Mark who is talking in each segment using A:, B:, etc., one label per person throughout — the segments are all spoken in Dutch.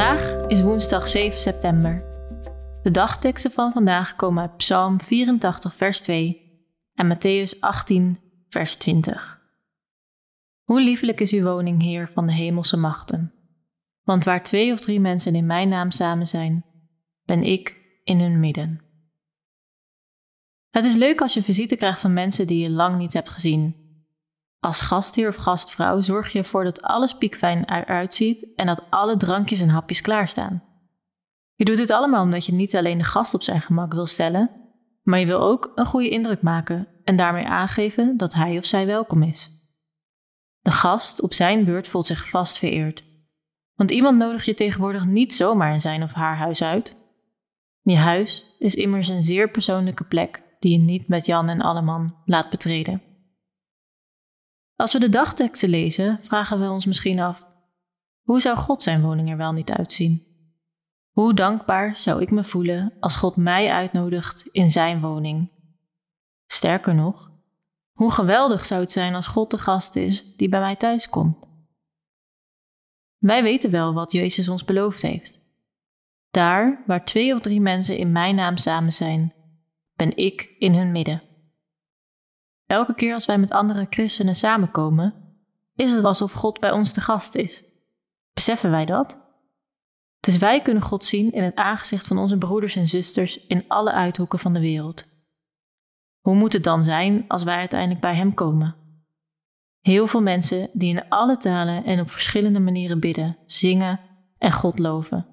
A: Vandaag is woensdag 7 september. De dagteksten van vandaag komen uit Psalm 84, vers 2 en Matthäus 18, vers 20. Hoe liefelijk is uw woning, Heer van de hemelse machten. Want waar twee of drie mensen in mijn naam samen zijn, ben ik in hun midden. Het is leuk als je visite krijgt van mensen die je lang niet hebt gezien als gastheer of gastvrouw zorg je ervoor dat alles piekfijn eruit ziet en dat alle drankjes en hapjes klaarstaan. Je doet dit allemaal omdat je niet alleen de gast op zijn gemak wil stellen, maar je wil ook een goede indruk maken en daarmee aangeven dat hij of zij welkom is. De gast op zijn beurt voelt zich vast vereerd. Want iemand nodigt je tegenwoordig niet zomaar in zijn of haar huis uit. Je huis is immers een zeer persoonlijke plek die je niet met Jan en Alleman laat betreden. Als we de dagteksten lezen, vragen we ons misschien af: hoe zou God zijn woning er wel niet uitzien? Hoe dankbaar zou ik me voelen als God mij uitnodigt in zijn woning? Sterker nog, hoe geweldig zou het zijn als God de gast is die bij mij thuis komt? Wij weten wel wat Jezus ons beloofd heeft. Daar waar twee of drie mensen in mijn naam samen zijn, ben ik in hun midden. Elke keer als wij met andere christenen samenkomen, is het alsof God bij ons te gast is. Beseffen wij dat? Dus wij kunnen God zien in het aangezicht van onze broeders en zusters in alle uithoeken van de wereld. Hoe moet het dan zijn als wij uiteindelijk bij Hem komen? Heel veel mensen die in alle talen en op verschillende manieren bidden, zingen en God loven.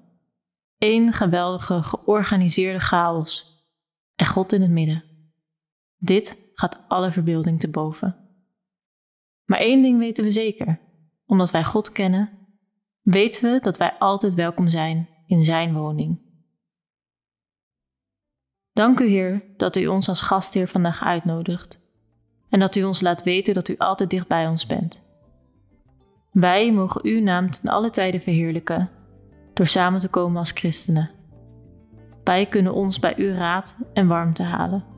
A: Eén geweldige, georganiseerde chaos. En God in het midden. Dit gaat alle verbeelding te boven. Maar één ding weten we zeker: omdat wij God kennen, weten we dat wij altijd welkom zijn in Zijn woning. Dank u, Heer, dat u ons als gastheer vandaag uitnodigt en dat u ons laat weten dat u altijd dicht bij ons bent. Wij mogen uw naam ten alle tijden verheerlijken door samen te komen als christenen. Wij kunnen ons bij uw raad en warmte halen.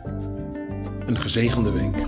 B: Een gezegende week.